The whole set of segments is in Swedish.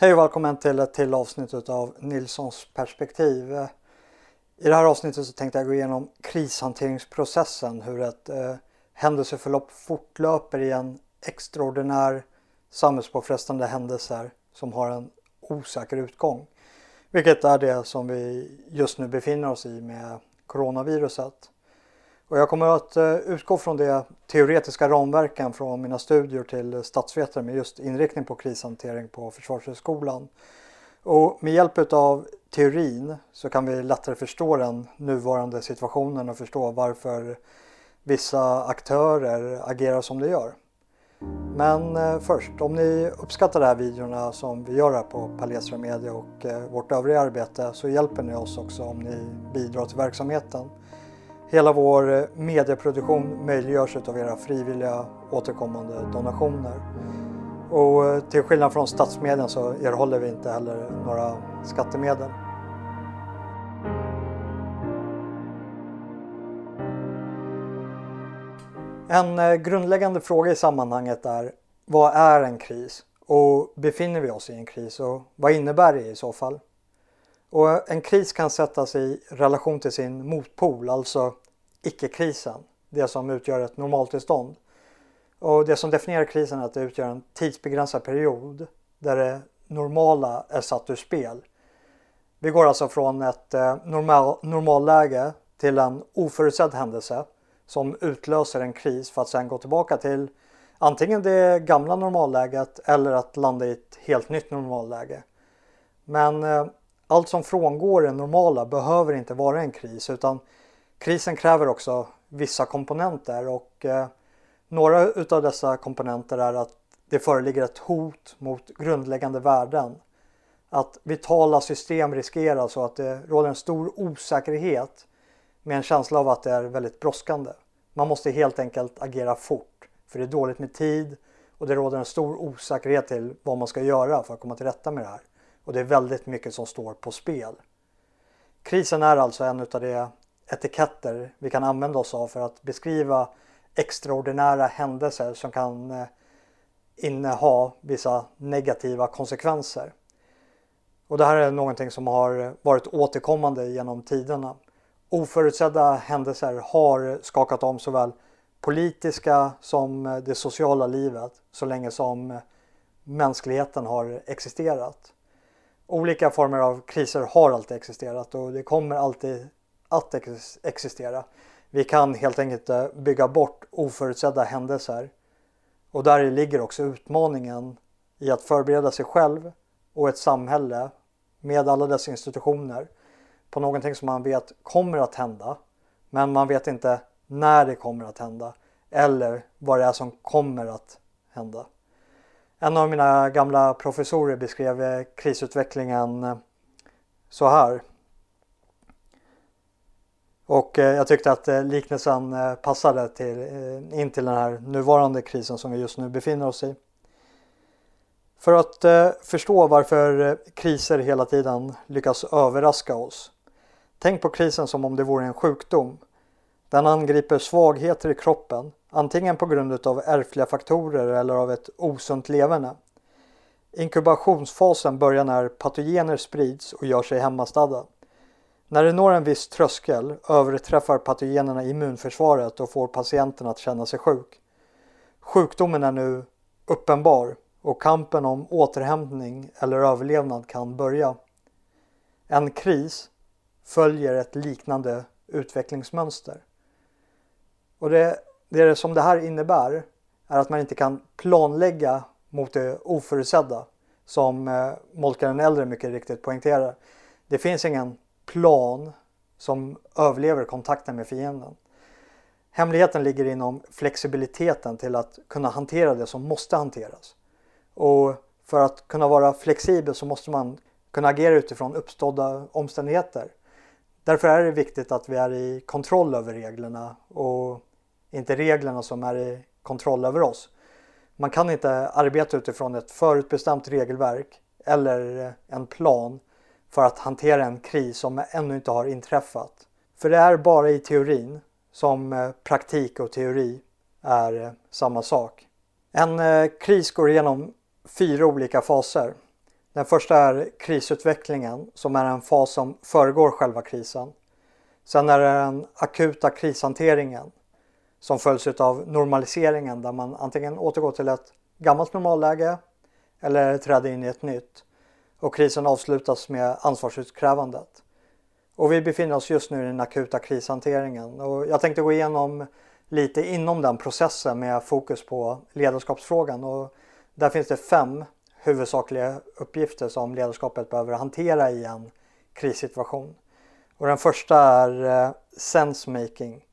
Hej och välkommen till ett till avsnitt av Nilssons perspektiv. I det här avsnittet så tänkte jag gå igenom krishanteringsprocessen, hur ett eh, händelseförlopp fortlöper i en extraordinär samhällspåfrestande händelse som har en osäker utgång. Vilket är det som vi just nu befinner oss i med coronaviruset. Och jag kommer att eh, utgå från de teoretiska ramverken från mina studier till statsvetare med just inriktning på krishantering på Försvarshögskolan. Och med hjälp av teorin så kan vi lättare förstå den nuvarande situationen och förstå varför vissa aktörer agerar som de gör. Men eh, först, om ni uppskattar de här videorna som vi gör här på Palestra Media och eh, vårt övriga arbete så hjälper ni oss också om ni bidrar till verksamheten. Hela vår eh, medieproduktion möjliggörs av era frivilliga återkommande donationer. Och eh, till skillnad från statsmedien så erhåller vi inte heller några skattemedel. En eh, grundläggande fråga i sammanhanget är vad är en kris? Och befinner vi oss i en kris och vad innebär det i så fall? Och en kris kan sättas i relation till sin motpol, alltså icke-krisen, det som utgör ett normaltillstånd. Och det som definierar krisen är att det utgör en tidsbegränsad period där det normala är satt ur spel. Vi går alltså från ett eh, normal, normalläge till en oförutsedd händelse som utlöser en kris för att sedan gå tillbaka till antingen det gamla normalläget eller att landa i ett helt nytt normalläge. Men eh, allt som frångår det normala behöver inte vara en kris utan krisen kräver också vissa komponenter och eh, några utav dessa komponenter är att det föreligger ett hot mot grundläggande värden. Att vitala system riskeras och att det råder en stor osäkerhet med en känsla av att det är väldigt brådskande. Man måste helt enkelt agera fort för det är dåligt med tid och det råder en stor osäkerhet till vad man ska göra för att komma till rätta med det här. Och det är väldigt mycket som står på spel. Krisen är alltså en av de etiketter vi kan använda oss av för att beskriva extraordinära händelser som kan eh, inneha vissa negativa konsekvenser. Och det här är någonting som har varit återkommande genom tiderna. Oförutsedda händelser har skakat om såväl politiska som eh, det sociala livet så länge som eh, mänskligheten har existerat. Olika former av kriser har alltid existerat och det kommer alltid att existera. Vi kan helt enkelt eh, bygga bort oförutsedda händelser. Och där ligger också utmaningen i att förbereda sig själv och ett samhälle med alla dess institutioner på någonting som man vet kommer att hända. Men man vet inte när det kommer att hända eller vad det är som kommer att hända. En av mina gamla professorer beskrev eh, krisutvecklingen eh, så här. Och eh, jag tyckte att eh, liknelsen eh, passade till, in till den här nuvarande krisen som vi just nu befinner oss i. För att förstå varför kriser hela tiden lyckas överraska oss. Tänk på krisen som om det vore en sjukdom. Den angriper svagheter i kroppen, antingen på grund av ärftliga faktorer eller av ett osunt leverne. Inkubationsfasen börjar när patogener sprids och gör sig hemmastadda. När det når en viss tröskel överträffar patogenerna immunförsvaret och får patienten att känna sig sjuk. Sjukdomen är nu uppenbar och kampen om återhämtning eller överlevnad kan börja. En kris följer ett liknande utvecklingsmönster. Och det, det som det här innebär är att man inte kan planlägga mot det oförutsedda som eh, Moltke den äldre mycket riktigt poängterar. Det finns ingen plan som överlever kontakten med fienden. Hemligheten ligger inom flexibiliteten till att kunna hantera det som måste hanteras. Och för att kunna vara flexibel så måste man kunna agera utifrån uppstådda omständigheter. Därför är det viktigt att vi är i kontroll över reglerna och inte reglerna som är i kontroll över oss. Man kan inte arbeta utifrån ett förutbestämt regelverk eller en plan för att hantera en kris som ännu inte har inträffat. För det är bara i teorin som eh, praktik och teori är eh, samma sak. En eh, kris går igenom fyra olika faser. Den första är krisutvecklingen som är en fas som föregår själva krisen. Sen är det den akuta krishanteringen som följs av normaliseringen där man antingen återgår till ett gammalt normalläge eller träder in i ett nytt. Och krisen avslutas med ansvarsutkrävandet. Och vi befinner oss just nu i den akuta krishanteringen och jag tänkte gå igenom lite inom den processen med fokus på ledarskapsfrågan och där finns det fem huvudsakliga uppgifter som ledarskapet behöver hantera i en krissituation. Och den första är eh, sensemaking. sense making.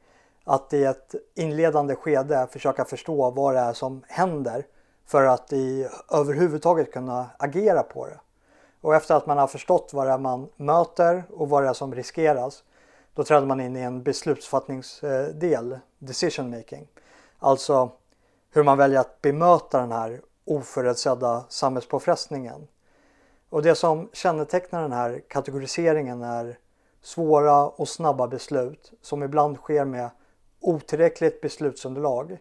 Att i ett inledande skede försöka förstå vad det är som händer för att i, överhuvudtaget kunna agera på det. Och efter att man har förstått vad det är man möter och vad det är som riskeras då träder man in i en beslutsfattningsdel, decision making. Alltså hur man väljer att bemöta den här oförutsedda samhällspåfrestningen. Och det som kännetecknar den här kategoriseringen är svåra och snabba beslut som ibland sker med otillräckligt beslutsunderlag.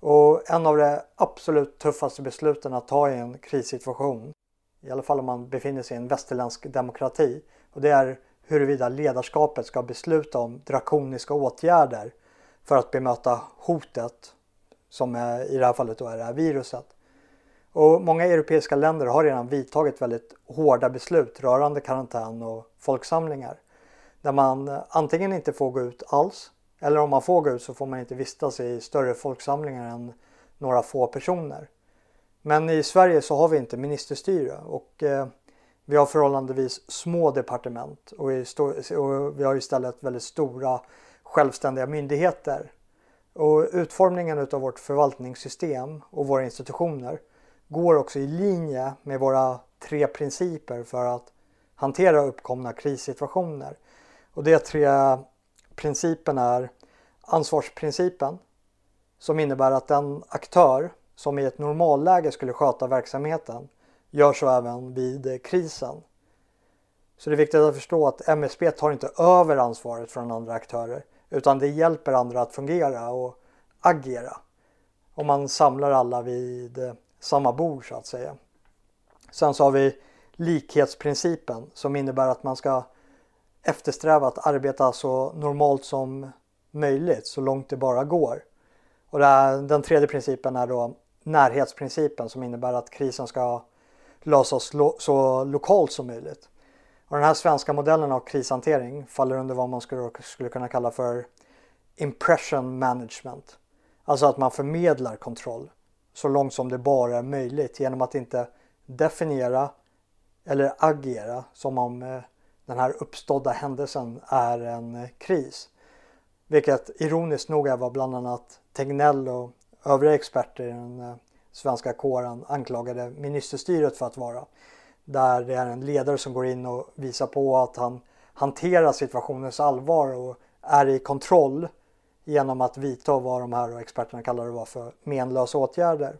Och en av de absolut tuffaste besluten att ta i en krissituation, i alla fall om man befinner sig i en västerländsk demokrati, och det är huruvida ledarskapet ska besluta om drakoniska åtgärder för att bemöta hotet som är, i det här fallet då är det här viruset. Och många europeiska länder har redan vidtagit väldigt hårda beslut rörande karantän och folksamlingar. Där man antingen inte får gå ut alls eller om man får gå ut så får man inte vistas i större folksamlingar än några få personer. Men i Sverige så har vi inte ministerstyre och eh, vi har förhållandevis små departement och, och vi har istället väldigt stora självständiga myndigheter. Och utformningen av vårt förvaltningssystem och våra institutioner går också i linje med våra tre principer för att hantera uppkomna krissituationer. Och de tre principerna är ansvarsprincipen som innebär att den aktör som i ett normalläge skulle sköta verksamheten gör så även vid krisen. Så det är viktigt att förstå att MSB tar inte över ansvaret från andra aktörer utan det hjälper andra att fungera och agera. Och man samlar alla vid samma bord så att säga. Sen så har vi likhetsprincipen som innebär att man ska eftersträva att arbeta så normalt som möjligt så långt det bara går. Och här, den tredje principen är då närhetsprincipen som innebär att krisen ska lösas lo så lokalt som möjligt. Och den här svenska modellen av krishantering faller under vad man skulle, skulle kunna kalla för impression management. Alltså att man förmedlar kontroll så långt som det bara är möjligt genom att inte definiera eller agera som om eh, den här uppstådda händelsen är en eh, kris. Vilket ironiskt nog är vad bland annat Tegnell och övriga experter i den eh, svenska kåren anklagade ministerstyret för att vara. Där det är en ledare som går in och visar på att han hanterar situationens allvar och är i kontroll genom att vidta vad de här experterna kallar det var för menlösa åtgärder.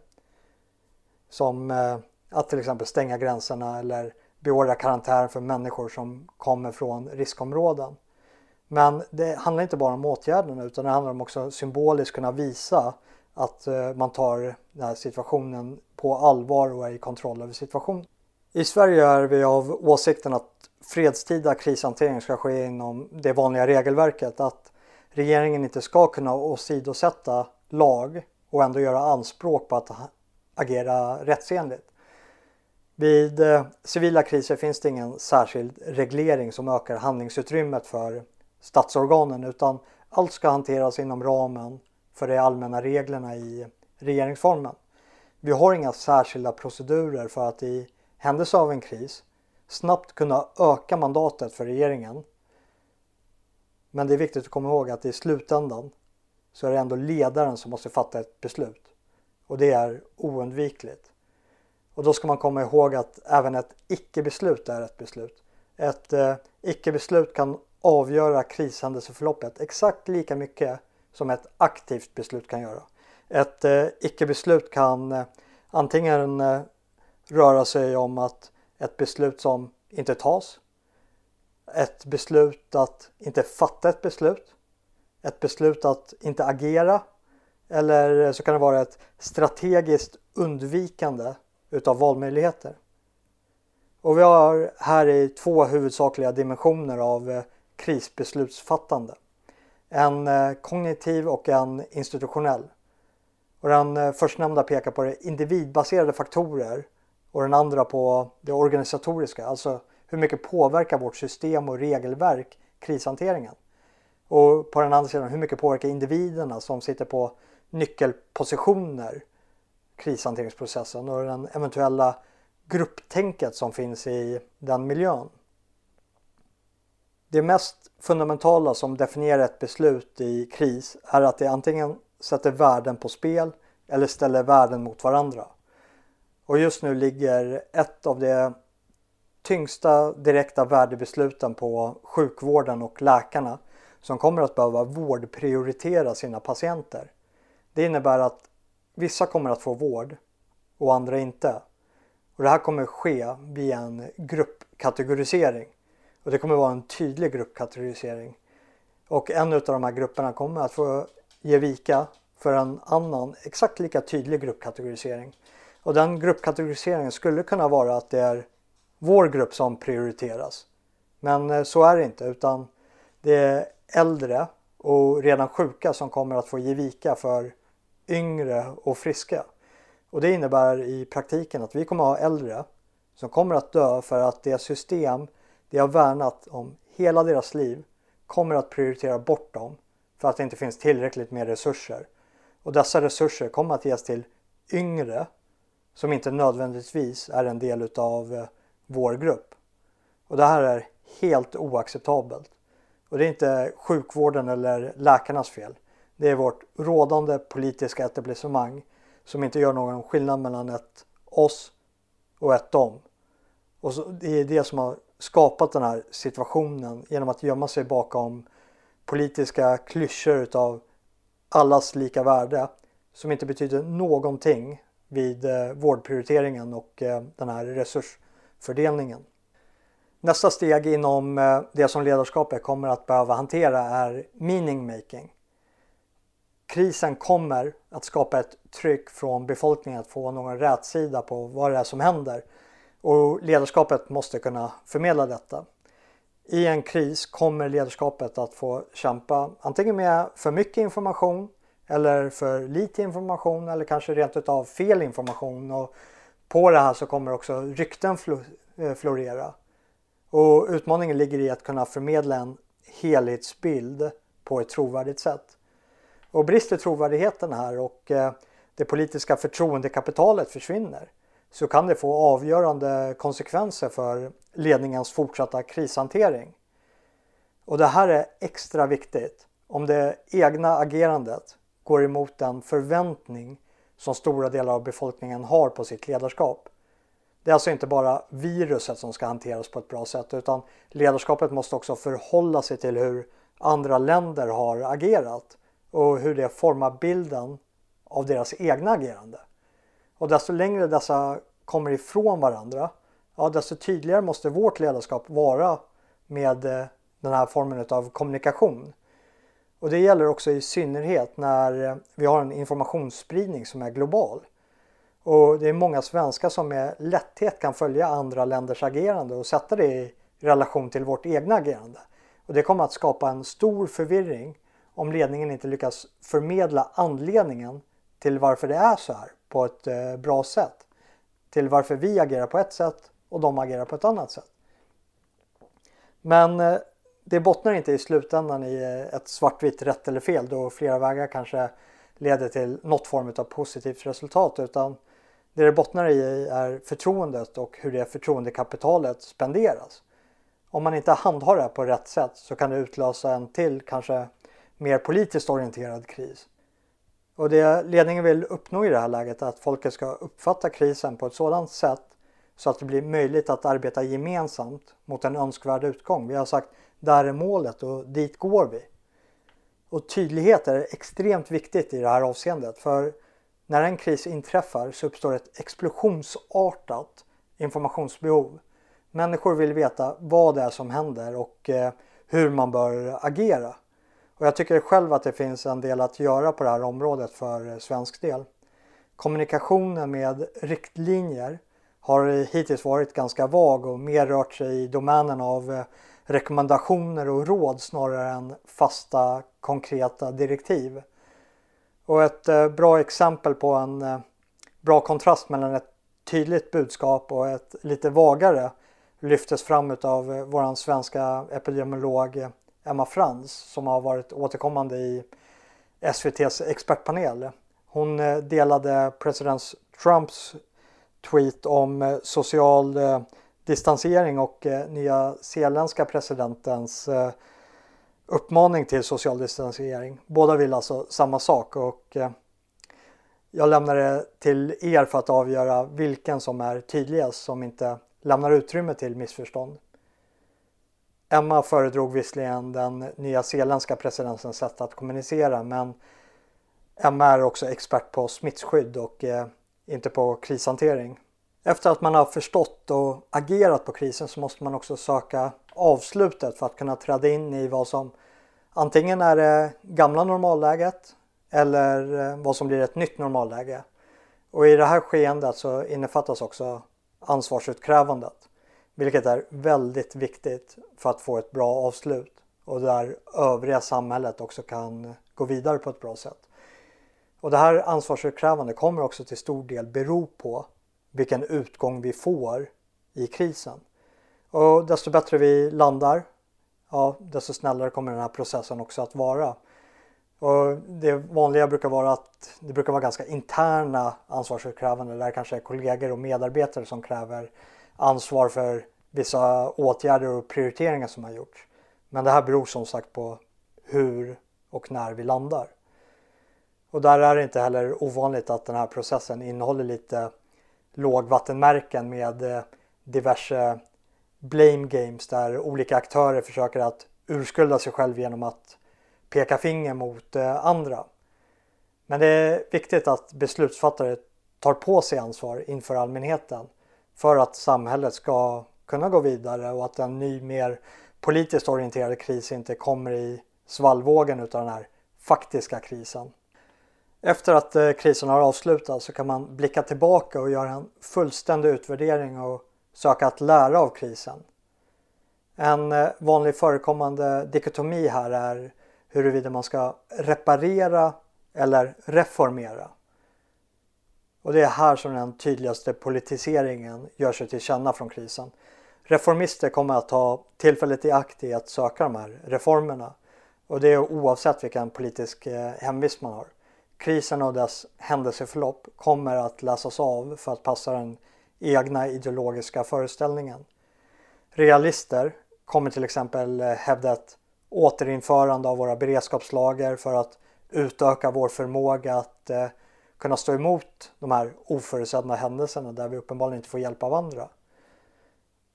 Som eh, att till exempel stänga gränserna eller beordra karantän för människor som kommer från riskområden. Men det handlar inte bara om åtgärderna utan det handlar om också symboliskt kunna visa att eh, man tar den här situationen på allvar och är i kontroll över situationen. I Sverige är vi av åsikten att fredstida krishantering ska ske inom det vanliga regelverket. Att regeringen inte ska kunna åsidosätta lag och ändå göra anspråk på att agera rättsenligt. Vid eh, civila kriser finns det ingen särskild reglering som ökar handlingsutrymmet för statsorganen utan allt ska hanteras inom ramen för de allmänna reglerna i regeringsformen. Vi har inga särskilda procedurer för att i händelse av en kris snabbt kunna öka mandatet för regeringen. Men det är viktigt att komma ihåg att i slutändan så är det ändå ledaren som måste fatta ett beslut. Och det är oundvikligt. Och då ska man komma ihåg att även ett icke-beslut är ett beslut. Ett eh, icke-beslut kan avgöra krishändelseförloppet exakt lika mycket som ett aktivt beslut kan göra. Ett eh, icke-beslut kan eh, antingen eh, röra sig om att ett beslut som inte tas, ett beslut att inte fatta ett beslut, ett beslut att inte agera eller eh, så kan det vara ett strategiskt undvikande utav valmöjligheter. Och vi har här i två huvudsakliga dimensioner av eh, krisbeslutsfattande. En eh, kognitiv och en institutionell. Och den eh, förstnämnda pekar på det individbaserade faktorer och den andra på det organisatoriska, alltså hur mycket påverkar vårt system och regelverk krishanteringen? Och på den andra sidan, hur mycket påverkar individerna som sitter på nyckelpositioner krishanteringsprocessen och den eventuella grupptänket som finns i den miljön. Det mest fundamentala som definierar ett beslut i kris är att det antingen sätter värden på spel eller ställer värden mot varandra. Och just nu ligger ett av de tyngsta direkta värdebesluten på sjukvården och läkarna som kommer att behöva vårdprioritera sina patienter. Det innebär att vissa kommer att få vård och andra inte. Och det här kommer ske via en gruppkategorisering. Och det kommer vara en tydlig gruppkategorisering. Och en av de här grupperna kommer att få ge vika för en annan exakt lika tydlig gruppkategorisering. Och den gruppkategoriseringen skulle kunna vara att det är vår grupp som prioriteras. Men eh, så är det inte utan det är äldre och redan sjuka som kommer att få ge vika för yngre och friska. Och det innebär i praktiken att vi kommer att ha äldre som kommer att dö för att det system de har värnat om hela deras liv kommer att prioritera bort dem för att det inte finns tillräckligt med resurser. Och dessa resurser kommer att ges till yngre som inte nödvändigtvis är en del utav eh, vår grupp. Och det här är helt oacceptabelt. Och det är inte sjukvården eller läkarnas fel. Det är vårt rådande politiska etablissemang som inte gör någon skillnad mellan ett oss och ett dem. Och så, det är det som har skapat den här situationen genom att gömma sig bakom politiska klyschor utav allas lika värde som inte betyder någonting vid eh, vårdprioriteringen och eh, den här resursfördelningen. Nästa steg inom eh, det som ledarskapet kommer att behöva hantera är meaning making. Krisen kommer att skapa ett tryck från befolkningen att få någon rätsida på vad det är som händer och ledarskapet måste kunna förmedla detta. I en kris kommer ledarskapet att få kämpa antingen med för mycket information eller för lite information eller kanske rent utav fel information och på det här så kommer också rykten eh, florera. Och utmaningen ligger i att kunna förmedla en helhetsbild på ett trovärdigt sätt. Och brister trovärdigheten här och eh, det politiska förtroendekapitalet försvinner så kan det få avgörande konsekvenser för ledningens fortsatta krishantering. Och det här är extra viktigt om det egna agerandet går emot den förväntning som stora delar av befolkningen har på sitt ledarskap. Det är alltså inte bara viruset som ska hanteras på ett bra sätt utan ledarskapet måste också förhålla sig till hur andra länder har agerat och hur det formar bilden av deras egna agerande. Och desto längre dessa kommer ifrån varandra, ja, desto tydligare måste vårt ledarskap vara med eh, den här formen av kommunikation. Och det gäller också i synnerhet när eh, vi har en informationsspridning som är global. Och det är många svenskar som med lätthet kan följa andra länders agerande och sätta det i relation till vårt egna agerande. Och det kommer att skapa en stor förvirring om ledningen inte lyckas förmedla anledningen till varför det är så här på ett eh, bra sätt. Till varför vi agerar på ett sätt och de agerar på ett annat sätt. Men eh, det bottnar inte i slutändan i eh, ett svartvitt rätt eller fel då flera vägar kanske leder till något form av positivt resultat utan det det bottnar i är förtroendet och hur det förtroendekapitalet spenderas. Om man inte handhar det här på rätt sätt så kan det utlösa en till kanske mer politiskt orienterad kris. Och det ledningen vill uppnå i det här läget är att folket ska uppfatta krisen på ett sådant sätt så att det blir möjligt att arbeta gemensamt mot en önskvärd utgång. Vi har sagt där är målet och dit går vi. Och tydlighet är extremt viktigt i det här avseendet för när en kris inträffar så uppstår ett explosionsartat informationsbehov. Människor vill veta vad det är som händer och eh, hur man bör agera. Och jag tycker själv att det finns en del att göra på det här området för eh, svensk del. Kommunikationen med riktlinjer har hittills varit ganska vag och mer rört sig i domänen av eh, rekommendationer och råd snarare än fasta konkreta direktiv. Och ett eh, bra exempel på en bra kontrast mellan ett tydligt budskap och ett lite vagare lyftes fram av vår svenska epidemiolog Emma Frans som har varit återkommande i SVTs expertpanel. Hon eh, delade president Trumps tweet om eh, social eh, distansering och nya zeeländska presidentens uppmaning till social distansering. Båda vill alltså samma sak och jag lämnar det till er för att avgöra vilken som är tydligast som inte lämnar utrymme till missförstånd. Emma föredrog visserligen den nya zeeländska presidentens sätt att kommunicera men Emma är också expert på smittskydd och eh, inte på krishantering. Efter att man har förstått och agerat på krisen så måste man också söka avslutet för att kunna träda in i vad som antingen är det gamla normalläget eller eh, vad som blir ett nytt normalläge. Och i det här skeendet så innefattas också ansvarsutkrävandet. Vilket är väldigt viktigt för att få ett bra avslut och där övriga samhället också kan gå vidare på ett bra sätt. Och det här ansvarsutkrävande kommer också till stor del bero på vilken utgång vi får i krisen. Och desto bättre vi landar, ja, desto snällare kommer den här processen också att vara. Och det vanliga brukar vara att det brukar vara ganska interna ansvarsutkrävande där kanske är kollegor och medarbetare som kräver ansvar för vissa åtgärder och prioriteringar som har gjorts. Men det här beror som sagt på hur och när vi landar. Och där är det inte heller ovanligt att den här processen innehåller lite lågvattenmärken med eh, diverse blame games där olika aktörer försöker att urskulda sig själv genom att peka finger mot eh, andra. Men det är viktigt att beslutsfattare tar på sig ansvar inför allmänheten för att samhället ska kunna gå vidare och att en ny mer politiskt orienterad kris inte kommer i svallvågen utav den här faktiska krisen. Efter att eh, krisen har avslutats så kan man blicka tillbaka och göra en fullständig utvärdering och söka att lära av krisen. En eh, vanlig förekommande dikotomi här är huruvida man ska reparera eller reformera. Och det är här som den tydligaste politiseringen gör sig till känna från krisen. Reformister kommer att ta tillfället i akt i att söka de här reformerna. Och det är oavsett vilken politisk eh, hemvist man har. Krisen och dess händelseförlopp kommer att läsas av för att passa den egna ideologiska föreställningen. Realister kommer till exempel eh, hävda ett återinförande av våra beredskapslager för att utöka vår förmåga att eh, kunna stå emot de här oförutsedda händelserna där vi uppenbarligen inte får hjälp av andra.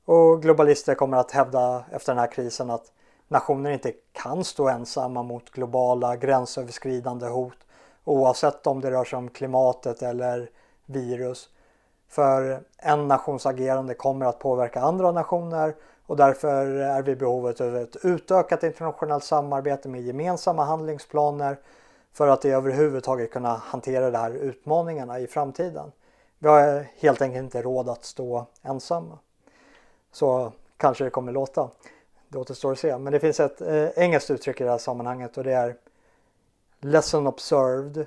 Och globalister kommer att hävda efter den här krisen att nationer inte kan stå ensamma mot globala gränsöverskridande hot Oavsett om det rör sig om klimatet eller virus. För en nations agerande kommer att påverka andra nationer och därför är vi i behovet av ett utökat internationellt samarbete med gemensamma handlingsplaner för att överhuvudtaget kunna hantera de här utmaningarna i framtiden. Vi har helt enkelt inte råd att stå ensamma. Så kanske det kommer låta. Det återstår att se. Men det finns ett eh, engelskt uttryck i det här sammanhanget och det är Lesson observed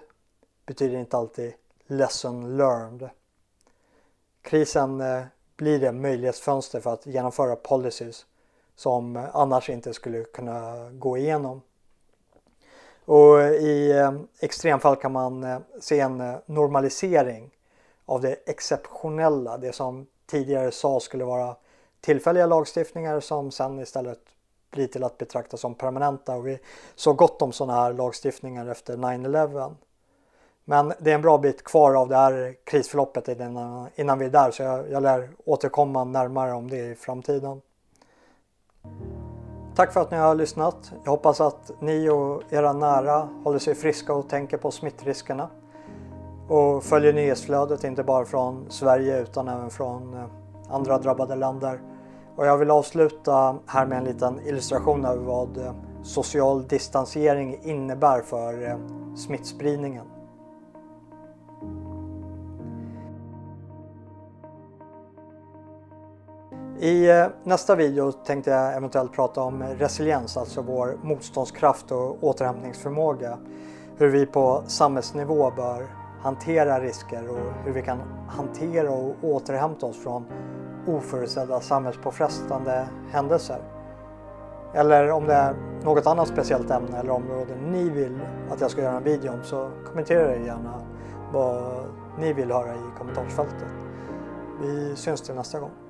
betyder inte alltid lesson learned. Krisen eh, blir det möjlighetsfönster för att genomföra policies som annars inte skulle kunna gå igenom. Och I eh, extremfall kan man eh, se en eh, normalisering av det exceptionella, det som tidigare sa skulle vara tillfälliga lagstiftningar som sen istället blir till att betrakta som permanenta och vi såg gott om sådana här lagstiftningar efter 9-11. Men det är en bra bit kvar av det här krisförloppet innan vi är där så jag, jag lär återkomma närmare om det i framtiden. Tack för att ni har lyssnat. Jag hoppas att ni och era nära håller sig friska och tänker på smittriskerna. Och följer nyhetsflödet inte bara från Sverige utan även från eh, andra drabbade länder. Och jag vill avsluta här med en liten illustration av vad eh, social distansering innebär för eh, smittspridningen. I eh, nästa video tänkte jag eventuellt prata om resiliens, alltså vår motståndskraft och återhämtningsförmåga. Hur vi på samhällsnivå bör hantera risker och hur vi kan hantera och återhämta oss från oförutsedda samhällspåfrestande händelser. Eller om det är något annat speciellt ämne eller område ni vill att jag ska göra en video om så kommentera gärna vad ni vill höra i kommentarsfältet. Vi syns till nästa gång.